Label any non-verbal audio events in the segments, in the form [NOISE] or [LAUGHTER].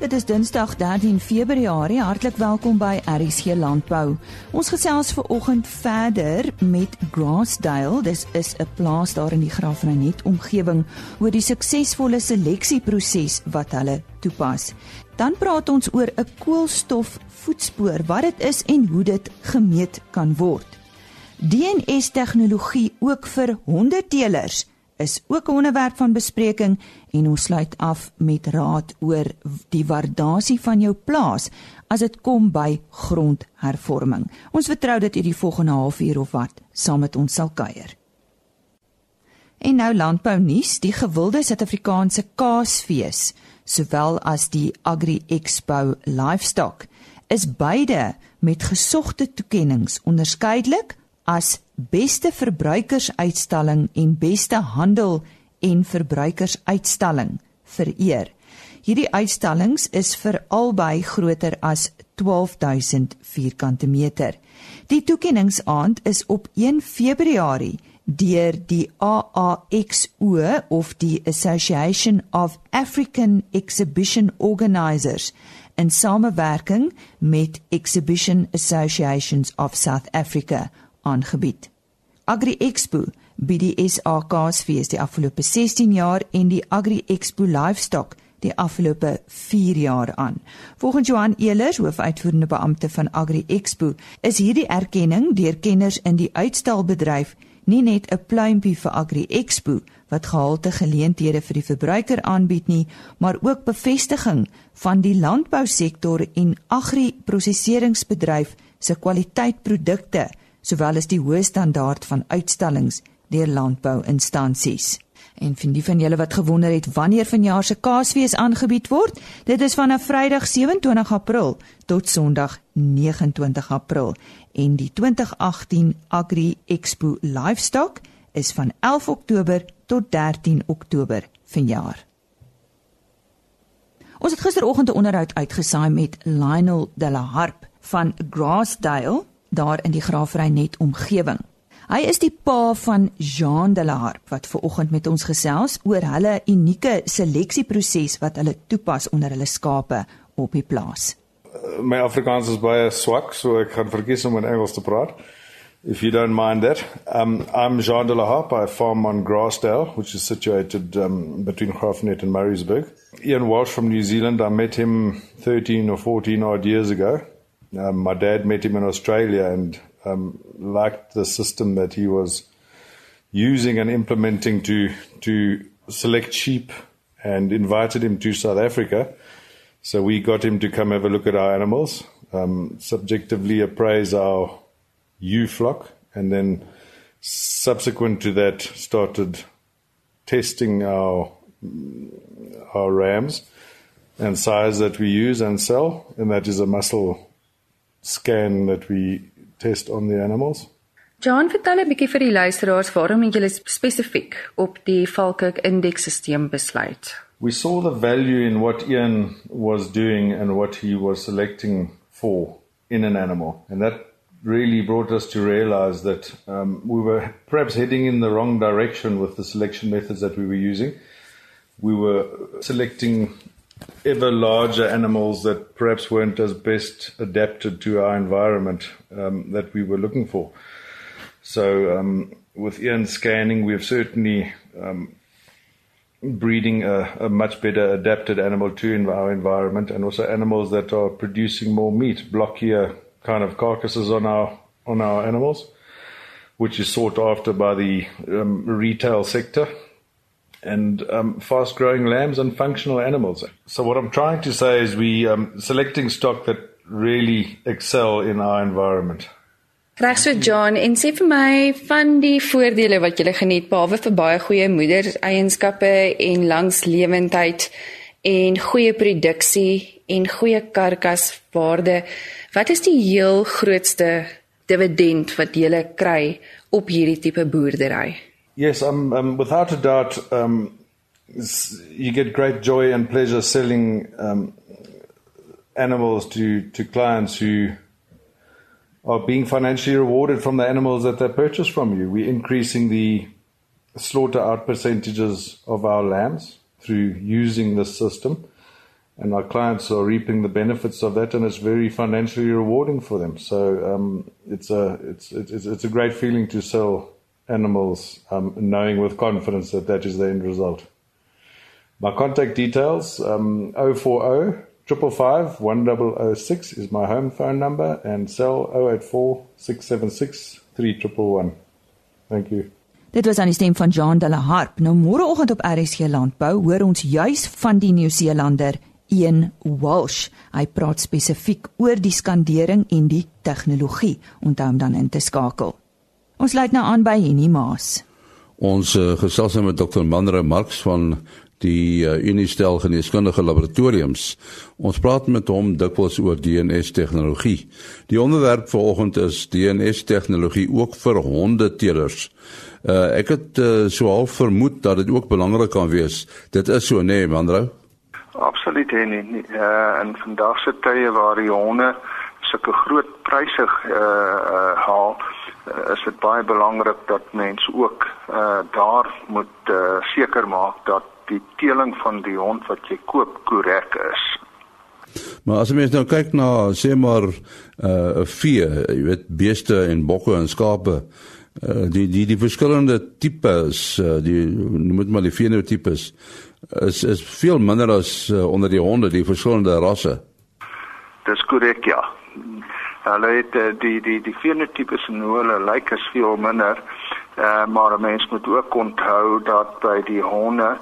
Dit is Dinsdag 13 Februarie. Hartlik welkom by RSG Landbou. Ons gesels ver oggend verder met Grassdale. Dis is 'n plaas daar in die Graafrenet omgewing oor die suksesvolle seleksieproses wat hulle toepas. Dan praat ons oor 'n koolstof voetspoor, wat dit is en hoe dit gemeet kan word. DNS tegnologie ook vir hondeteelers is ook 'n onderwerp van bespreking en ons sluit af met raad oor die waardasie van jou plaas as dit kom by grondhervorming. Ons vertrou dat u die volgende halfuur of wat saam met ons sal kuier. En nou landbou nuus, die gewilde Suid-Afrikaanse kaasfees, sowel as die Agri Expo Livestock, is beide met gesogte toekenninge onderskeidelik as beste verbruikersuitstalling en beste handel en verbruikersuitstalling vereer. Hierdie uitstallings is vir albei groter as 12000 vierkante meter. Die toekenningsaand is op 1 Februarie deur die AAXO of die Association of African Exhibition Organisers in samewerking met Exhibition Associations of South Africa aangebied. Agri Expo bied die SAKSfees die afgelope 16 jaar en die Agri Expo Livestock die afgelope 4 jaar aan. Volgens Johan Elers, hoofuitvoerende beampte van Agri Expo, is hierdie erkenning deur kenners in die uitstalbedryf nie net 'n pluimpie vir Agri Expo wat gehalte geleenthede vir die verbruiker aanbied nie, maar ook bevestiging van die landbousektor en agri-prosesseringsbedryf se kwaliteitprodukte sowel as die hoë standaard van uitstallings deur landbouinstansies. En vir die van julle wat gewonder het wanneer vanjaar se Kaasfees aangebied word, dit is vanaf Vrydag 27 April tot Sondag 29 April en die 2018 Agri Expo Livestock is van 11 Oktober tot 13 Oktober vanjaar. Ons het gisteroggend 'n onderhoud uitgesaai met Lionel de la Harp van Grassdale daar in die Graafry net omgewing. Hy is die pa van Jean de la Harp wat ver oggend met ons gesels oor hulle unieke seleksieproses wat hulle toepas onder hulle skape op die plaas. My Afrikaans is baie swak, so ek gaan verkies om in Engels te praat. If you don't mind that. Um I'm Jean de la Harp. I farm on Grassdale, which is situated um between Graafnet and Mariesburg. Ian Walsh from New Zealand, I met him 13 or 14 odd years ago. Um, my dad met him in Australia and um, liked the system that he was using and implementing to to select sheep, and invited him to South Africa. So we got him to come have a look at our animals, um, subjectively appraise our ewe flock, and then subsequent to that started testing our our rams and size that we use and sell, and that is a muscle scan that we test on the animals. John, vertel 'n bietjie vir die luisteraars waarom het julle spesifiek op die Falkirk indeksstelsel besluit? We saw the value in what Ian was doing and what he was selecting for in an animal, and that really brought us to realize that um, we were perhaps heading in the wrong direction with the selection methods that we were using. We were selecting ever larger animals that perhaps weren't as best adapted to our environment um, that we were looking for. So, um, with Ian scanning, we've certainly um, breeding a, a, much better adapted animal to our environment, and also animals that are producing more meat, blockier kind of carcasses on our on our animals, which is sought after by the um, retail sector and um, fast growing lambs and functional animals. So, what I'm trying to say is we um, selecting stock that really excel in our environment. Reg so John, en sê vir my van die voordele wat jy geniet behalwe vir baie goeie moedereienskappe en langslewendheid en goeie produksie en goeie karkaswaarde, wat is die heel grootste dividend wat jy kry op hierdie tipe boerdery? Yes, um, um, without a doubt, um, you get great joy and pleasure selling um, animals to, to clients who are being financially rewarded from the animals that they purchase from you. We're increasing the slaughter out percentages of our lambs through using this system. and our clients are reaping the benefits of that, and it's very financially rewarding for them. So um, it's a it's, it's it's a great feeling to sell animals, um, knowing with confidence that that is the end result. My contact details um, 040 555 1006 is my home phone number, and cell 084 676 3111. Thank you. Dit was aan die stem van Jean de la Harp. Nou môreoggend op RSG Landbou hoor ons juis van die Nieu-Seelander Ian Walsh. Hy praat spesifiek oor die skandering en die tegnologie. Onthou om dan in te skakel. Ons sluit nou aan by Henny Maas. Ons uh, gesels nou met Dr. Manre Marx van die uh, Unistel Geneeskundige Laboratoriums. Ons praat met hom dikwels oor DNS tegnologie. Die onderwerp vanoggend is DNS tegnologie ook vir hondetelers. Uh, ek het uh, so half vermoed dat dit ook belangrik kan wees. Dit is so nê, nee, Mandro? Absoluut en nie. Uh, in vandag se tye waar die honde sulke groot pryse uh, uh, haal, uh, is dit baie belangrik dat mense ook uh, daar moet uh, seker maak dat die teeling van die hond wat jy koop korrek is. Maar as mens nou kyk na sê maar uh, vee, jy weet beeste en bokke en skape, uh, die die die verskillende tipes uh, die noem dit maar die fenotipes is is veel minder as uh, onder die honde die verskillende rasse. Dis korrek ja. Hulle het die die die fenotipes en hoe hulle lyk is veel minder. Uh, maar mens moet ook onthou dat by die honde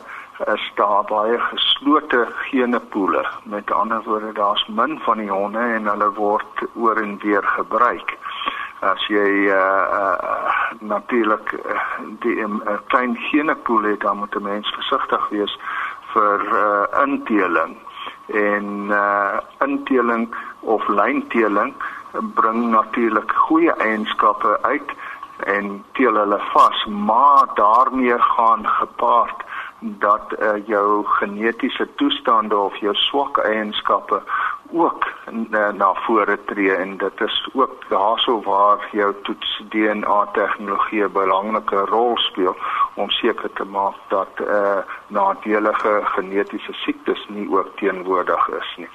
is daar baie geslote genepoele. Met ander woorde daar's min van die honde en hulle word oor en weer gebruik as jy uh, uh natuurlik uh, die 'n uh, klein genepool het dan moet 'n mens versigtig wees vir uh inteling en uh inteling of lynteling bring natuurlik goeie eienskappe uit en teel hulle vas maar daarmee gaan gepaard dat uh, jou genetiese toestande of jou swak eienskappe ook na, na vore tree en dit is ook daarso waar jou toets DNA tegnologie 'n belangrike rol speel om seker te maak dat eh uh, nadelige genetiese siektes nie ook teenwoordig is nie.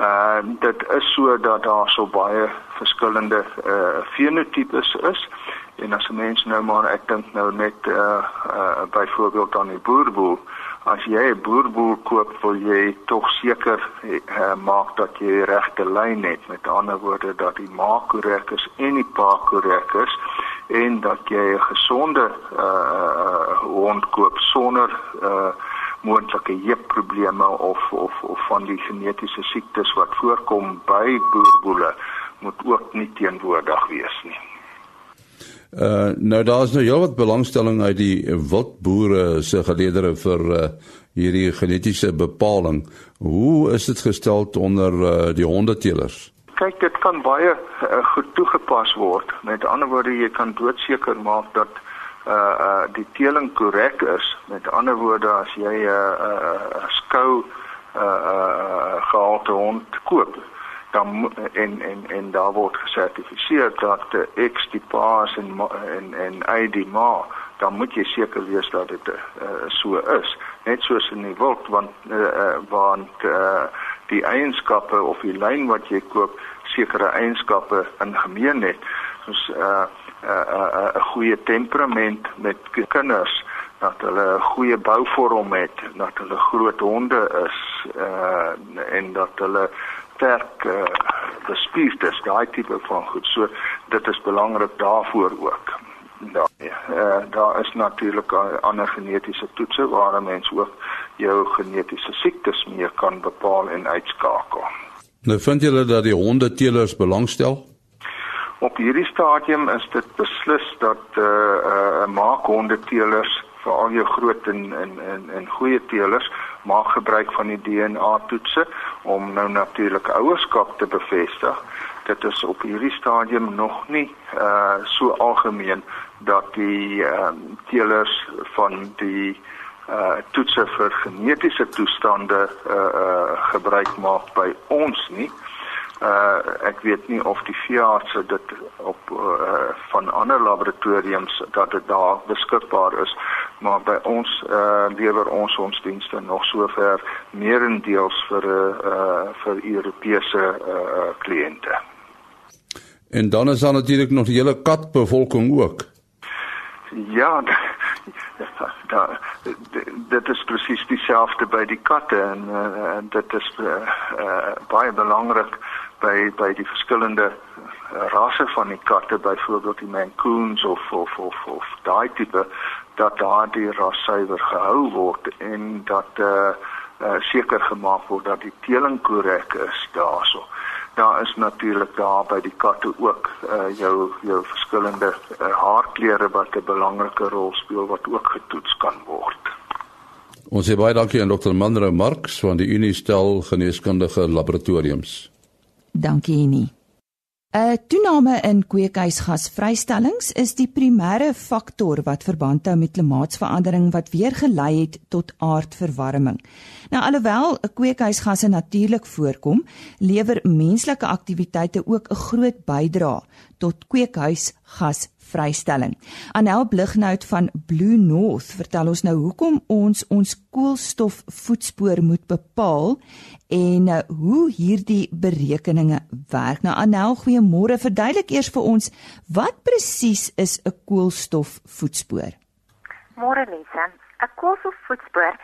Uh dit is so dat daar so baie verskillende eh uh, fenotipes is en as 'n mens nou maar ek dink nou net eh uh, uh, byvoorbeeld aan die boerboel as jy 'n boerboel koop, wil jy tog seker uh, maak dat jy regte lyn het. Met ander woorde dat die maag korrek is en die pa korrek is en dat jy 'n gesonde uh hond koop sonder uh moontlike heupprobleme of of of van die genetiese siektes wat voorkom by boerboele moet ook nie teenwoordig wees nie. Uh nou daar's nou heelwat belangstelling uit die wildboere se geleedere vir uh hierdie genetiese bepaling. Hoe is dit gestel onder uh die hondetelers? Kyk, dit kan baie uh, goed toegepas word. Met ander woorde, jy kan doodseker maak dat uh uh die teeling korrek is. Met ander woorde, as jy 'n uh, uh, skou uh uh gehalte hond koop, dan en en en daar word gesertifiseer dat die X die paas en en en Y die ma, dan moet jy seker wees dat dit uh, so is. Net soos in die wild want uh, want uh, die eienskappe of die lyn wat jy koop sekere eienskappe in gemeen het. 'n uh, 'n 'n 'n goeie temperament met kinders dat hulle 'n goeie bouvorm het, dat hulle groot honde is uh en dat hulle sterk uh, bespierd is, daai tipe van goed. So dit is belangrik daarvoor ook. Daar uh, daar is natuurlik ander genetiese toetse waar mense ook jou genetiese siektes meer kan bepaal en uitskakel. Nou vind julle dat die hondeteelers belangstel? Op hierdie stadium is dit beslis dat eh uh, uh, maak hondeteelers veral jou groot en en en, en goeie teelers maak gebruik van die DNA toetse om nou natuurlik ouerskap te bevestig. Dit is op hierdie stadium nog nie uh so algemeen dat die ehm uh, teelers van die uh toetse vir genetiese toestande uh uh gebruik maak by ons nie. Uh ek weet nie of die veeartse dit op uh van ander laboratoriums dat dit daar beskikbaar is maar by ons uh, lewer ons ons dienste nog sover meerendeels vir 'n uh, uh, vir Europese uh, kliënte. En dan is daar natuurlik nog die hele katbevolking ook. Ja, [LAUGHS] da, dit is presies dieselfde by die katte en uh, dit is uh, uh, baie belangrik by by die verskillende rasse van die katte byvoorbeeld die Mancoons of of of, of daai tipe dat daardie ras suiwer gehou word en dat eh uh, uh, seker gemaak word dat die teeling korrek is daarso. Daar is natuurlik daar by die katte ook eh uh, jou jou verskillende uh, haarkleure wat 'n belangrike rol speel wat ook getoets kan word. Ons sê baie dankie aan Dr. Manre Marx van die Unistel Geneeskundige Laboratoriums. Dankie nie. 'n Toename in kweekhuisgasvrystellings is die primêre faktor wat verband hou met klimaatsverandering wat weer gelei het tot aardverwarming. Nou alhoewel 'n kweekhuisgasse natuurlik voorkom, lewer menslike aktiwiteite ook 'n groot bydrae tot kweekhuisgas vrystelling. Anel Blignout van Blue North vertel ons nou hoekom ons ons koolstofvoetspoor moet bepaal en uh, hoe hierdie berekeninge werk. Nou Anel, goeiemôre. Verduidelik eers vir ons wat presies is 'n koolstofvoetspoor? Môre Lisa. 'n Koolstofvoetspoor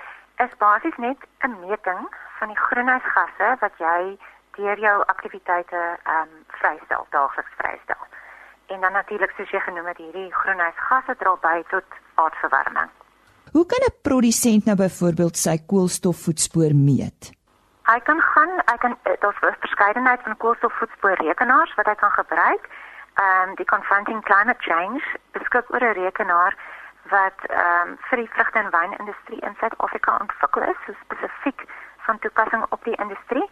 is basies net 'n meting van die groenhuisgasse wat jy deur jou aktiwiteite ehm um, vrystel, daagliks vrystel en dan natuurlik soos jy genoem het hierdie groenhuisgasse dra by tot aardverwarming. Hoe kan 'n produsent nou byvoorbeeld sy koolstofvoetspoor meet? Hy kan gaan, hy kan eh, daar's 'n verskeidenheid van koolstofvoetspoorrekenaars wat hy kan gebruik. Ehm um, die Confronting Climate Change beskik oor 'n rekenaar wat ehm um, vir die vrugte en wynindustrie in Suid-Afrika ontwikkel is, so spesifiek van toepassing op die industrie.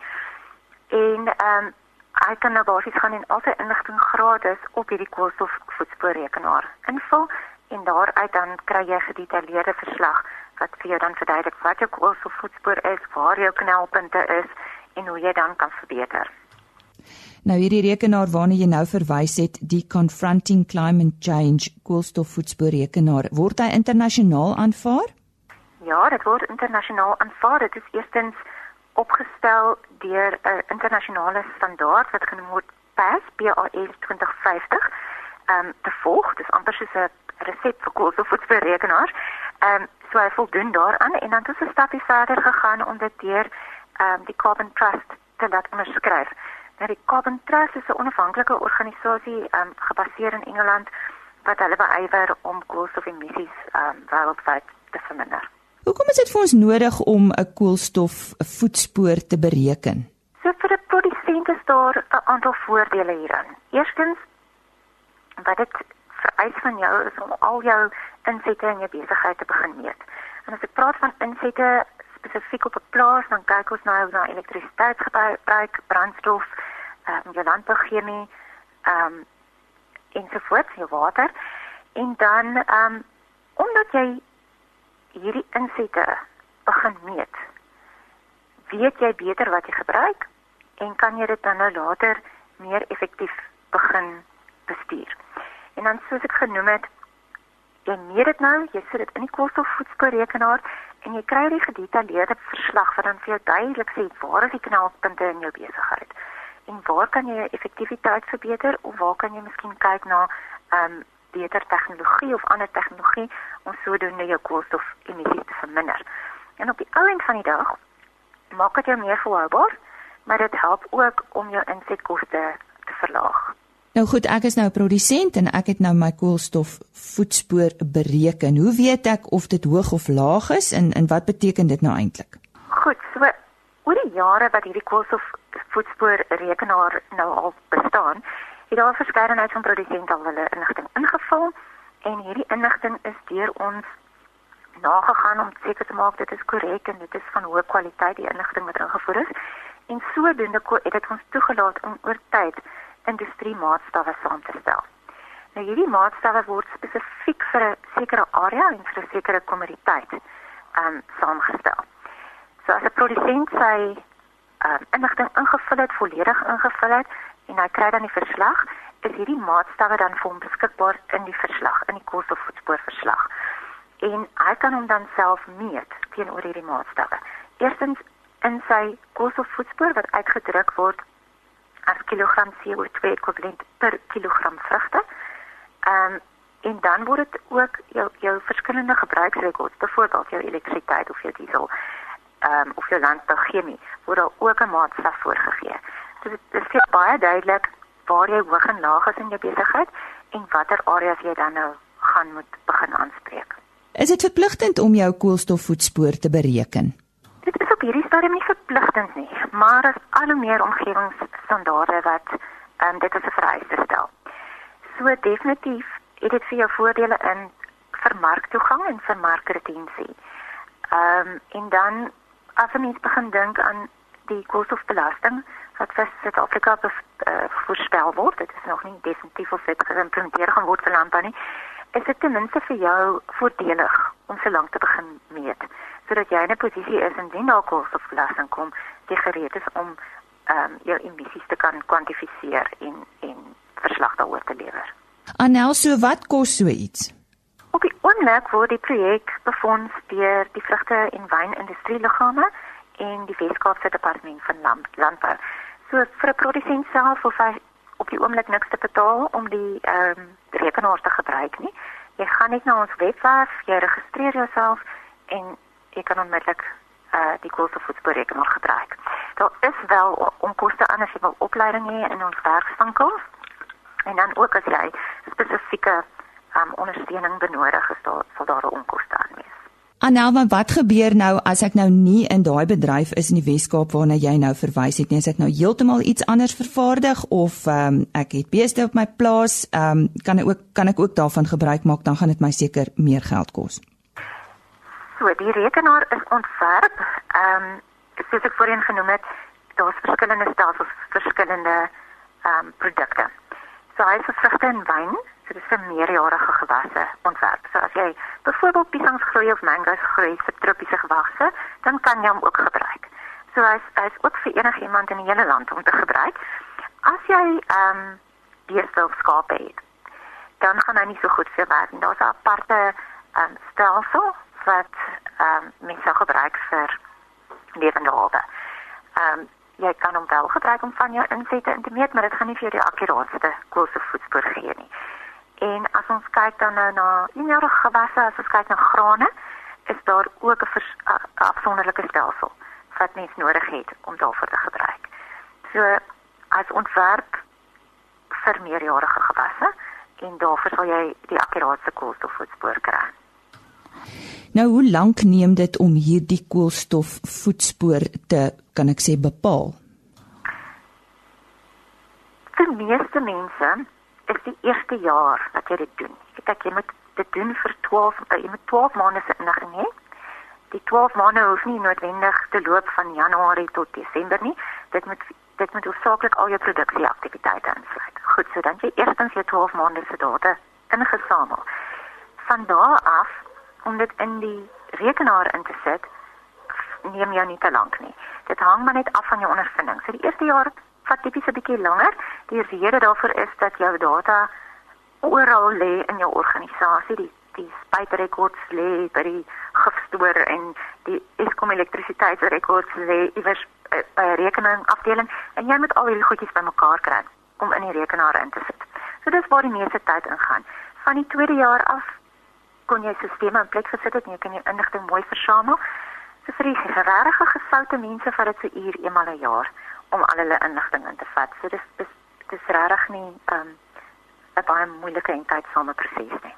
En ehm um, Hy kan nou basies gaan en al sy inligting gratis op hierdie koolstofvoetspoorrekenaar invul en daaruit dan kry jy gedetailleerde verslag wat vir jou dan verduidelik wat jou koolstofvoetspoor is, waar jou knelpunte is en hoe jy dan kan verbeter. Nou hierdie rekenaar waarna jy nou verwys het, die Confronting Climate Change koolstofvoetspoorrekenaar, word hy internasionaal aanvaar? Ja, dit word internasionaal aanvaar. Dit is eerstens opgestel deur 'n internasionale standaard wat genoem word PAS BAS 2050 ehm um, te volg. Dis amper soos 'n resep vir koolstofvoetspoorrekenaars. Ehm um, so hy voldoen daaraan en dan het ons 'n stapie verder gegaan om dit deur ehm um, die Carbon Trust te laat onderskryf. Nou die Carbon Trust is 'n onafhanklike organisasie ehm um, gebaseer in Engeland wat hulle beywer om koolstofemissies ehm um, wêreldwyd te verminder. Hoekom is dit vir ons nodig om 'n koolstofvoetspoor te bereken? So vir 'n produsent is daar 'n aantal voordele hierin. Eerstens wat dit vereis van jou is om al jou insette in jou besigheid te begin meet. En as ek praat van insette spesifiek op 'n plaas, dan kyk ons nou na elektrisiteitsgebruik, brandstof, ehm um, jou landbouchemie, ehm um, ensovoorts, jou water. En dan ehm um, omdat jy hierdie insette begin meet, weet jy beter wat jy gebruik en kan jy dit dan nou later meer effektief begin bestuur. En dan soos ek genoem het, jy meet dit nou, jy sit dit in die koolstofvoetspoorrekenaar en jy kry die gedetailleerde verslag wat dan vir jou duidelik sê waar is die knelpunte in jou besigheid en waar kan jy effektiwiteit verbeter of waar kan jy miskien kyk na ehm um, beter tegnologie of ander tegnologie om sodoende jou koolstofemissies te verminder. En op die ou end van die dag maak dit jou meer volhoubaar, maar dit help ook om jou insetkoste te verlaag. Nou goed, ek is nou 'n produsent en ek het nou my koolstofvoetspoor bereken. Hoe weet ek of dit hoog of laag is en en wat beteken dit nou eintlik? Goed, so oor die jare wat hierdie koolstofvoetspoor rekenaar nou al bestaan, het daar 'n verskeidenheid van produsente al hulle inligting ingevul en hierdie inligting is deur ons nagegaan om seker te maak dit is korrek en dit is van hoë kwaliteit die inligting wat ingevoer is en sodoende het dit ons toegelaat om oor tyd industrie maatstawwe saam te stel. Nou hierdie maatstawwe word spesifiek vir 'n sekere area en vir 'n sekere kommoditeit um, saamgestel. So as 'n produsent sy um, inligting ingevul het, volledig ingevul het, en hy kry dan die verslag, is hierdie maatstawwe dan vir hom beskikbaar in die verslag, in die koolstofvoetspoorverslag. en hy kan hom dan self meet teenoor hierdie maatstawwe. Eerstens in sy koolstofvoetspoor wat uitgedruk word as kilogram CO2 ekwivalent per kilogram vrugte. Ehm um, en dan word dit ook jou jou verskillende gebruiksrekords, byvoorbeeld jou elektrisiteit of jou diesel, ehm um, of jou landbouchemie, word daar ook 'n maatstaf voorgegee. So dit is baie duidelik waar jy hoog en laag is in jou besigheid en watter areas jy dan nou gaan moet begin aanspreek. Is dit verpligtend om jou koolstofvoetspoor te bereken? Dit is op hierdie stadium nie verpligtend nie, maar as al hoe meer omgewingsstandaarde wat um, dit as 'n vereiste stel. So definitief het dit vir jou voordele in vir marktoegang en vir markretensie. Ehm um, en dan as jy begin dink aan die koolstofbelasting wat vir Suid-Afrika uh, voorspel word, dit is nog nie definitief of dit geïmplementeer gaan word vir landbou nie, is dit ten minste vir jou voordelig om so lank te begin meet sodat jy in 'n posisie is indien daar koolstofbelasting kom, jy gereed is om ehm um, jou emissies te kan kwantifiseer en en verslag daaroor te lewer. Anel, so wat kos so iets? Op die oomblik word die projek befonds deur die vrugte en wynindustrie liggame en die Weskaapse departement van land, landbou. So vir 'n produsent self of hy op die oomblik niks te betaal om die ehm um, rekenaar te gebruik nie. Jy gaan net na ons webwerf, jy registreer jouself en jy kan onmiddellik uh die koolstofvoetspoorrekenaar gebruik. Daar is wel onkoste aan as jy wil opleiding hê in ons werkswinkels. En dan ook as jy spesifieke um ondersteuning benodig, is daar sal daar 'n onkoste aan wees. Anelma, wat gebeur nou as ek nou nie in daai bedryf is in die Weskaap waarna jy nou verwys het nie? As ek nou heeltemal iets anders vervaardig of ehm um, ek het beeste op my plaas, ehm um, kan ek ook kan ek ook daarvan gebruik maak, dan gaan dit my seker meer geld kos. So, die rekenaar is ontwerp, ehm um, soos ek voorheen genoem het, daar's verskillende stelsels, verskillende ehm um, produkte. So hy is vrugte en wyn, so dis vir meerjarige gewasse ontwerp. So as jy byvoorbeeld piesangs groei of mangos groei vir tropiese gewasse, dan kan jy hom ook gebruik. So hy is, hy is ook vir enigiemand in die hele land om te gebruik. As jy ehm um, beeste of skape het, dan gaan hy nie so goed vir werk nie. Daar's 'n aparte ehm um, stelsel wat ehm um, mense gebruik vir lewende hawe. Ehm um, jy kan hom wel gebruik om van jou insette in te meet, maar dit gaan nie vir jou die akkuraatste koolstofvoetspoor gee nie. En as ons kyk dan nou na eenjarige gewasse, as ons kyk na grane, is daar ook 'n afsonderlike stelsel wat mens nodig het om daarvoor te gebruik. So as ontwerp vir meerjarige gewasse en daarvoor sal jy die akkuraatste koolstofvoetspoor kry. Nou hoe lank neem dit om hierdie koolstofvoetspoor te kan ek sê bepaal? Vir meeste mense is die eerste jaar wat jy dit doen. Ek dink jy moet dit doen vir 12 eh, jy moet 12 maande se inligting hê. Die 12 maande hoef nie noodwendig te loop van Januarie tot Desember nie. Dit moet dit moet hoofsaaklik al jou produksieaktiwiteite insluit. Goed, so dan jy eerstens jou 12 maande se data ingesamel. Van daar af om dit in die rekenaar in te sit neem jou nie te lank nie. Dit hang maar net af van jou ondervinding. So die eerste jaar vat tipies 'n bietjie langer. Die rede daarvoor is dat jou data oral lê in jou organisasie. Die die spuitrekords lê by die gifstoor en die Eskom elektrisiteitsrekords lê iewers eh, by 'n rekening afdeling en jy moet al hierdie goedjies bymekaar kry om in die rekenaar in te sit. So dis waar die meeste tyd ingaan. Van die tweede jaar af kon jy sisteme in plek gesit het en jy kan jou inligting mooi versamel. So vir die regte gesoute mense vat dit so uur eenmal 'n jaar om al hulle inligting in te vat. So dis dis dis regtig nie ehm, 'n um, baie moeilike en tydsame proses nie.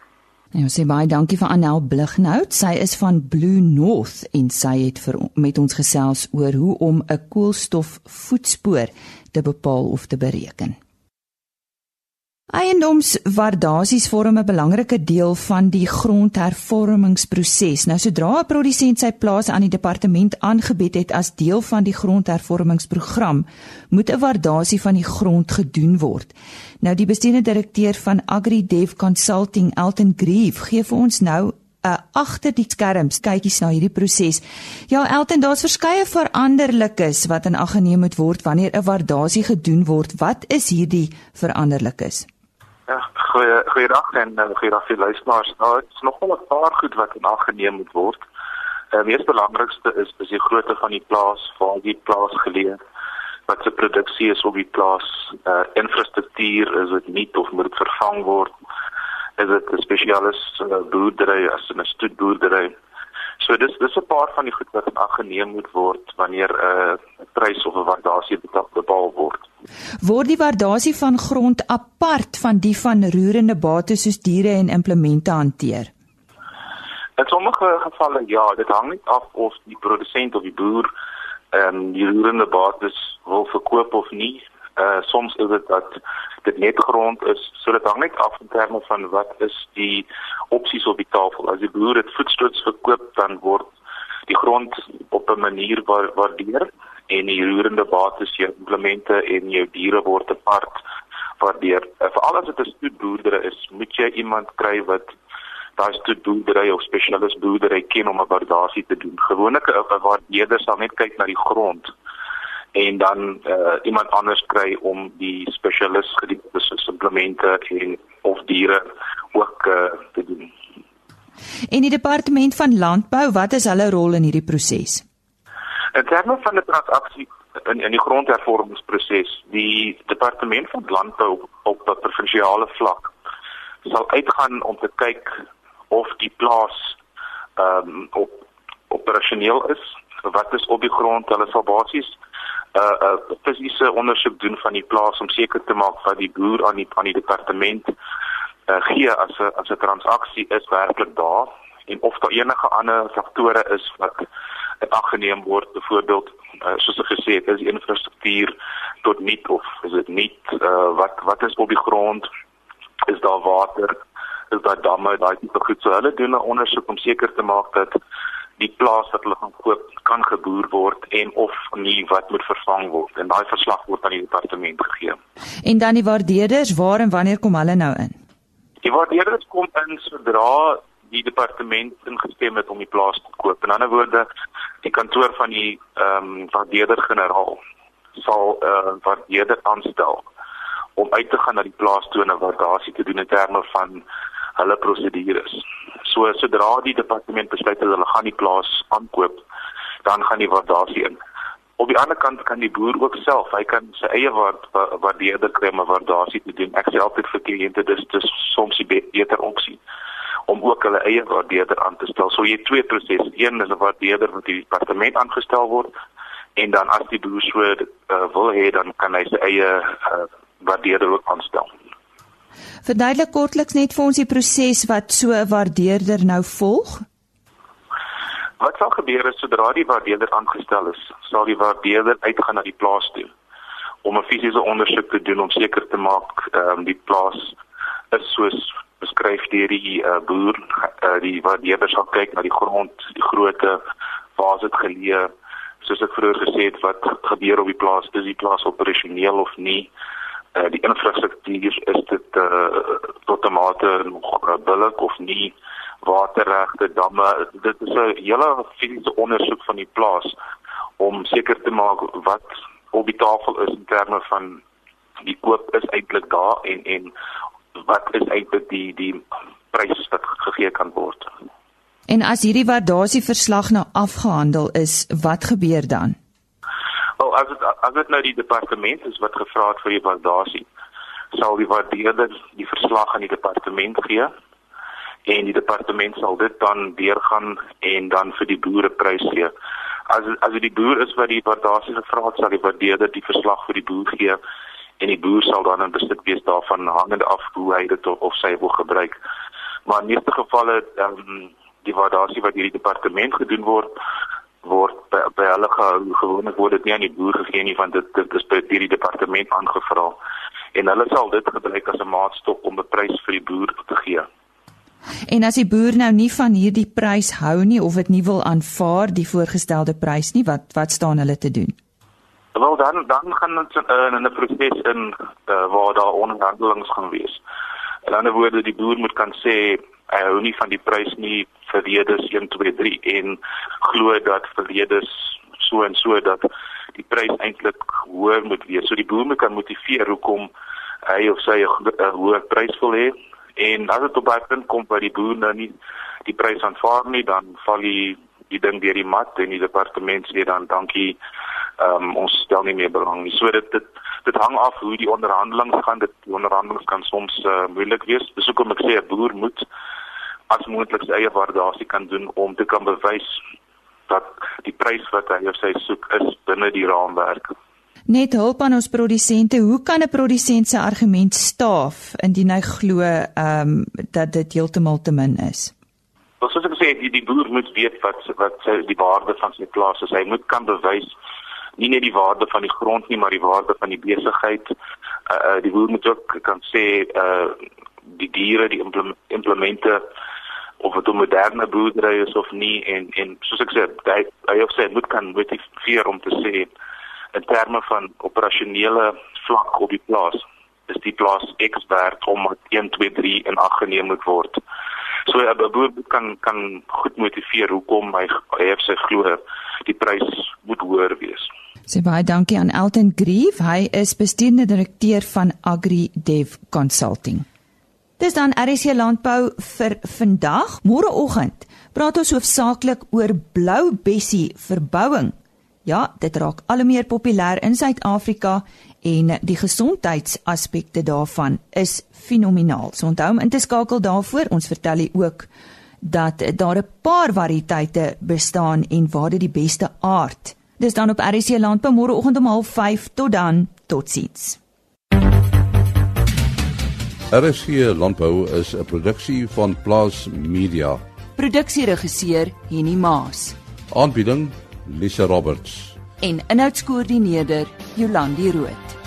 Ja, sê baie dankie vir Anel Blighnout. Sy is van Blue North en sy het vir met ons gesels oor hoe om 'n koolstofvoetspoor te bepaal of te bereken. Eiendomswaardasies vorm 'n belangrike deel van die grondhervormingsproses. Nou sodra 'n produsent sy plaas aan die departement aangebied het as deel van die grondhervormingsprogram, moet 'n waardasie van die grond gedoen word. Nou die besteende direkteur van AgriDev Consulting, Elton Grieve, gee vir ons nou 'n uh, agter die skerms kykies na hierdie proses. Ja, Elton, daar's verskeie veranderlikes wat in ag geneem moet word wanneer 'n waardasie gedoen word. Wat is hierdie veranderlikes? Ja, Goeie goeiedag en uh, goeiedag vir luisteraars. Nou, dit is nogal 'n paar goed wat in ag geneem moet word. Die uh, mees belangrikste is is die grootte van die plaas waar die plaas geleë. Wat se produksie is op die plaas, uh, infrastruktuur, is dit nie of moet dit vervang word? Is dit 'n spesiale uh, boerdery as 'n stoetboerdery? So dis dis 'n paar van die goed wat in ag geneem moet word wanneer 'n uh, prys of 'n waardasie bepaal word. Word die waardasie van grond apart van die van roerende bates soos diere en implemente hanteer? In sommige gevalle ja, dit hang net af of die produsent of die boer ehm um, die roerende bates wil verkoop of nie. Uh soms is dit dat dit net grond is, so dit hang net af in terme van wat is die opsies op die tafel. As die boer dit voetstoots verkoop, dan word die grond op 'n manier waar waardeer en die roerende bates jou implemente en jou diere word apart waardeer. Uh, Veral as dit 'n stoetboerdery is, moet jy iemand kry wat daai stoetboerdery of spesialis boerdery ken om 'n waardasie te doen. Gewoonlik 'n waardeerder sal net kyk na die grond en dan uh, iemand anders kry om die spesialis gediepe supplemente en of diere ook uh, te doen. En die departement van landbou, wat is hulle rol in hierdie proses? In terme van die transaksie in in die grondhervormingsproses, die departement van landbou op 'n provinsiale vlak sal uitgaan om te kyk of die plaas ehm um, op operasioneel is, wat is op die grond, hulle sal basies 'n uh, 'n uh, fisiese ondersoek doen van die plaas om seker te maak dat die boer aan die aan die departement uh, gee as 'n as 'n transaksie is werklik daar en of daar enige ander faktore is wat aggeneem word byvoorbeeld uh, soos ek gesê het is die infrastruktuur tot niet of is dit nie uh, wat wat is op die grond is daar water is daar damme daai tipe goed so hulle doen 'n ondersoek om seker te maak dat die plaas wat hulle gaan koop kan geboer word en of nie wat moet vervang word en daai verslag word aan die departement gegee. En dan die waardeerders, waar en wanneer kom hulle nou in? Die waardeerders kom in sodra die departement ingestem het om die plaas te koop. In ander woorde, die kantoor van die ehm um, waardeerder-generaal sal 'n uh, waardeerder aanstel om uit te gaan na die plaas toe en 'n waardasie te doen in terme van hulle prosedures. So sodra die departement besluit dat hulle gaan die plaas aankoop, dan gaan die waardasie in. Op die ander kant kan die boer ook self, hy kan sy eie waard waardeerder kry 'n waardasie te doen. Ek sê altyd vir kliënte dis dis soms die beter opsie om ook hulle eie waardeerder aan te stel. So jy twee prosesse. Een is 'n waardeerder wat die departement aangestel word en dan as die boer so uh, wil hê dan kan hy sy eie uh, waardeerder ook aanstel. Verduidelik kortliks net vir ons die proses wat so 'n waardeerder nou volg. Wat sal gebeur as sodra die waardeerder aangestel is, sal die waardeerder uitgaan na die plaas toe om 'n fisiese ondersoek te doen om seker te maak ehm um, die plaas is soos beskryf deur die uh, boer, uh, die waardeerder sal kyk na die grond, die grootte, waar dit geleë, soos ek vroeër gesê het wat gebeur op die plaas, is die plaas operasioneel of nie? uh, die infrastruktuur is dit uh, tot 'n mate nog billik of nie? Waterregte damme dit is 'n hele fisiese ondersoek van die plaas om seker te maak wat op die tafel is in terme van die koop is eintlik daar en en wat is eintlik die die prys wat gegee kan word. En as hierdie waardasie verslag nou afgehandel is, wat gebeur dan? Wel as dit as dit nou die departement is wat gevra het vir die waardasie, sal die waardeerder die verslag aan die departement gee en die departement sal dit dan deurgaan en dan vir die boere prys gee. As as dit die boer is wat die waardasie gevra het, sal die waardeerder die verslag vir die boer gee en die boer sal dan in besit wees daarvan hangende af hoe hy dit of, of sy wil gebruik. Maar in meeste gevalle ehm um, die waardasie wat deur die departement gedoen word, word by, by hulle gehou gewoonlik word dit nie aan die boer gegee nie want dit dit is by die departement aangevra en hulle sal dit gebruik as 'n maatstok om 'n prys vir die boer te gee. En as die boer nou nie van hierdie prys hou nie of dit nie wil aanvaar die voorgestelde prys nie, wat wat staan hulle te doen? Wel dan dan gaan ons uh, in 'n proses in uh, waar daar onderhandelings gaan wees. In ander woorde die boer moet kan sê hy hou nie van die prys nie vir redes 1 2 3 en glo dat vir redes so en so dat die prys eintlik hoër moet wees. So die boer moet kan motiveer hoekom hy of sy 'n hoë prys wil hê en as dit op daai punt kom waar die boer nou nie die prys aanvaar nie dan val die die ding deur die mat en die departement sê dan dankie um, ons stel nie meer belang nie so dit dit dit hang af hoe die onderhandelinge gaan dit die onderhandelinge kan soms uh, moeilik wees dis hoekom ek sê 'n boer moet as moontlik sy eie waardasie kan doen om te kan bewys dat die prys wat hy of sy soek is binne die raamwerk Net hulp aan ons produsente. Hoe kan 'n produsent se argument staaf indien hy glo ehm um, dat dit heeltemal te min is? Wel soos ek sê, die, die boer moet weet wat wat sy die waarde van sy plaas is. Hy moet kan bewys nie net die waarde van die grond nie, maar die waarde van die besigheid. Uh, uh die boer moet ook kan sê uh die diere, die implemente of dit 'n moderne boerdery is of nie en en soos ek sê, hy hy of sy moet kan motiveer om te sê in terme van operasionele vlak op die plaas is die plaas X werd om 1 2 3 in ag geneem moet word. So 'n boer kan kan goed motiveer hoekom hy hy het sy glo die prys moet hoër wees. Sê baie dankie aan Elton Grief. Hy is bestuurende direkteur van Agri Dev Consulting. Dis dan RC Landbou vir vandag. Môreoggend praat ons hoofsaaklik oor blou bessie verbouing. Ja, dit raak al hoe meer populêr in Suid-Afrika en die gesondheidsaspekte daarvan is fenomenaal. So onthou om in te skakel daarvoor. Ons vertel u ook dat daar 'n paar variëteite bestaan en waar dit die beste aard. Dis dan op RC Landbou môreoggend om 05:30 tot dan. Totsiens. RC Landbou is 'n produksie van Plaas Media. Produksieregisseur Henny Maas. Aanbieding Lisa Roberts en inhoudskoördineerder Jolandi Root.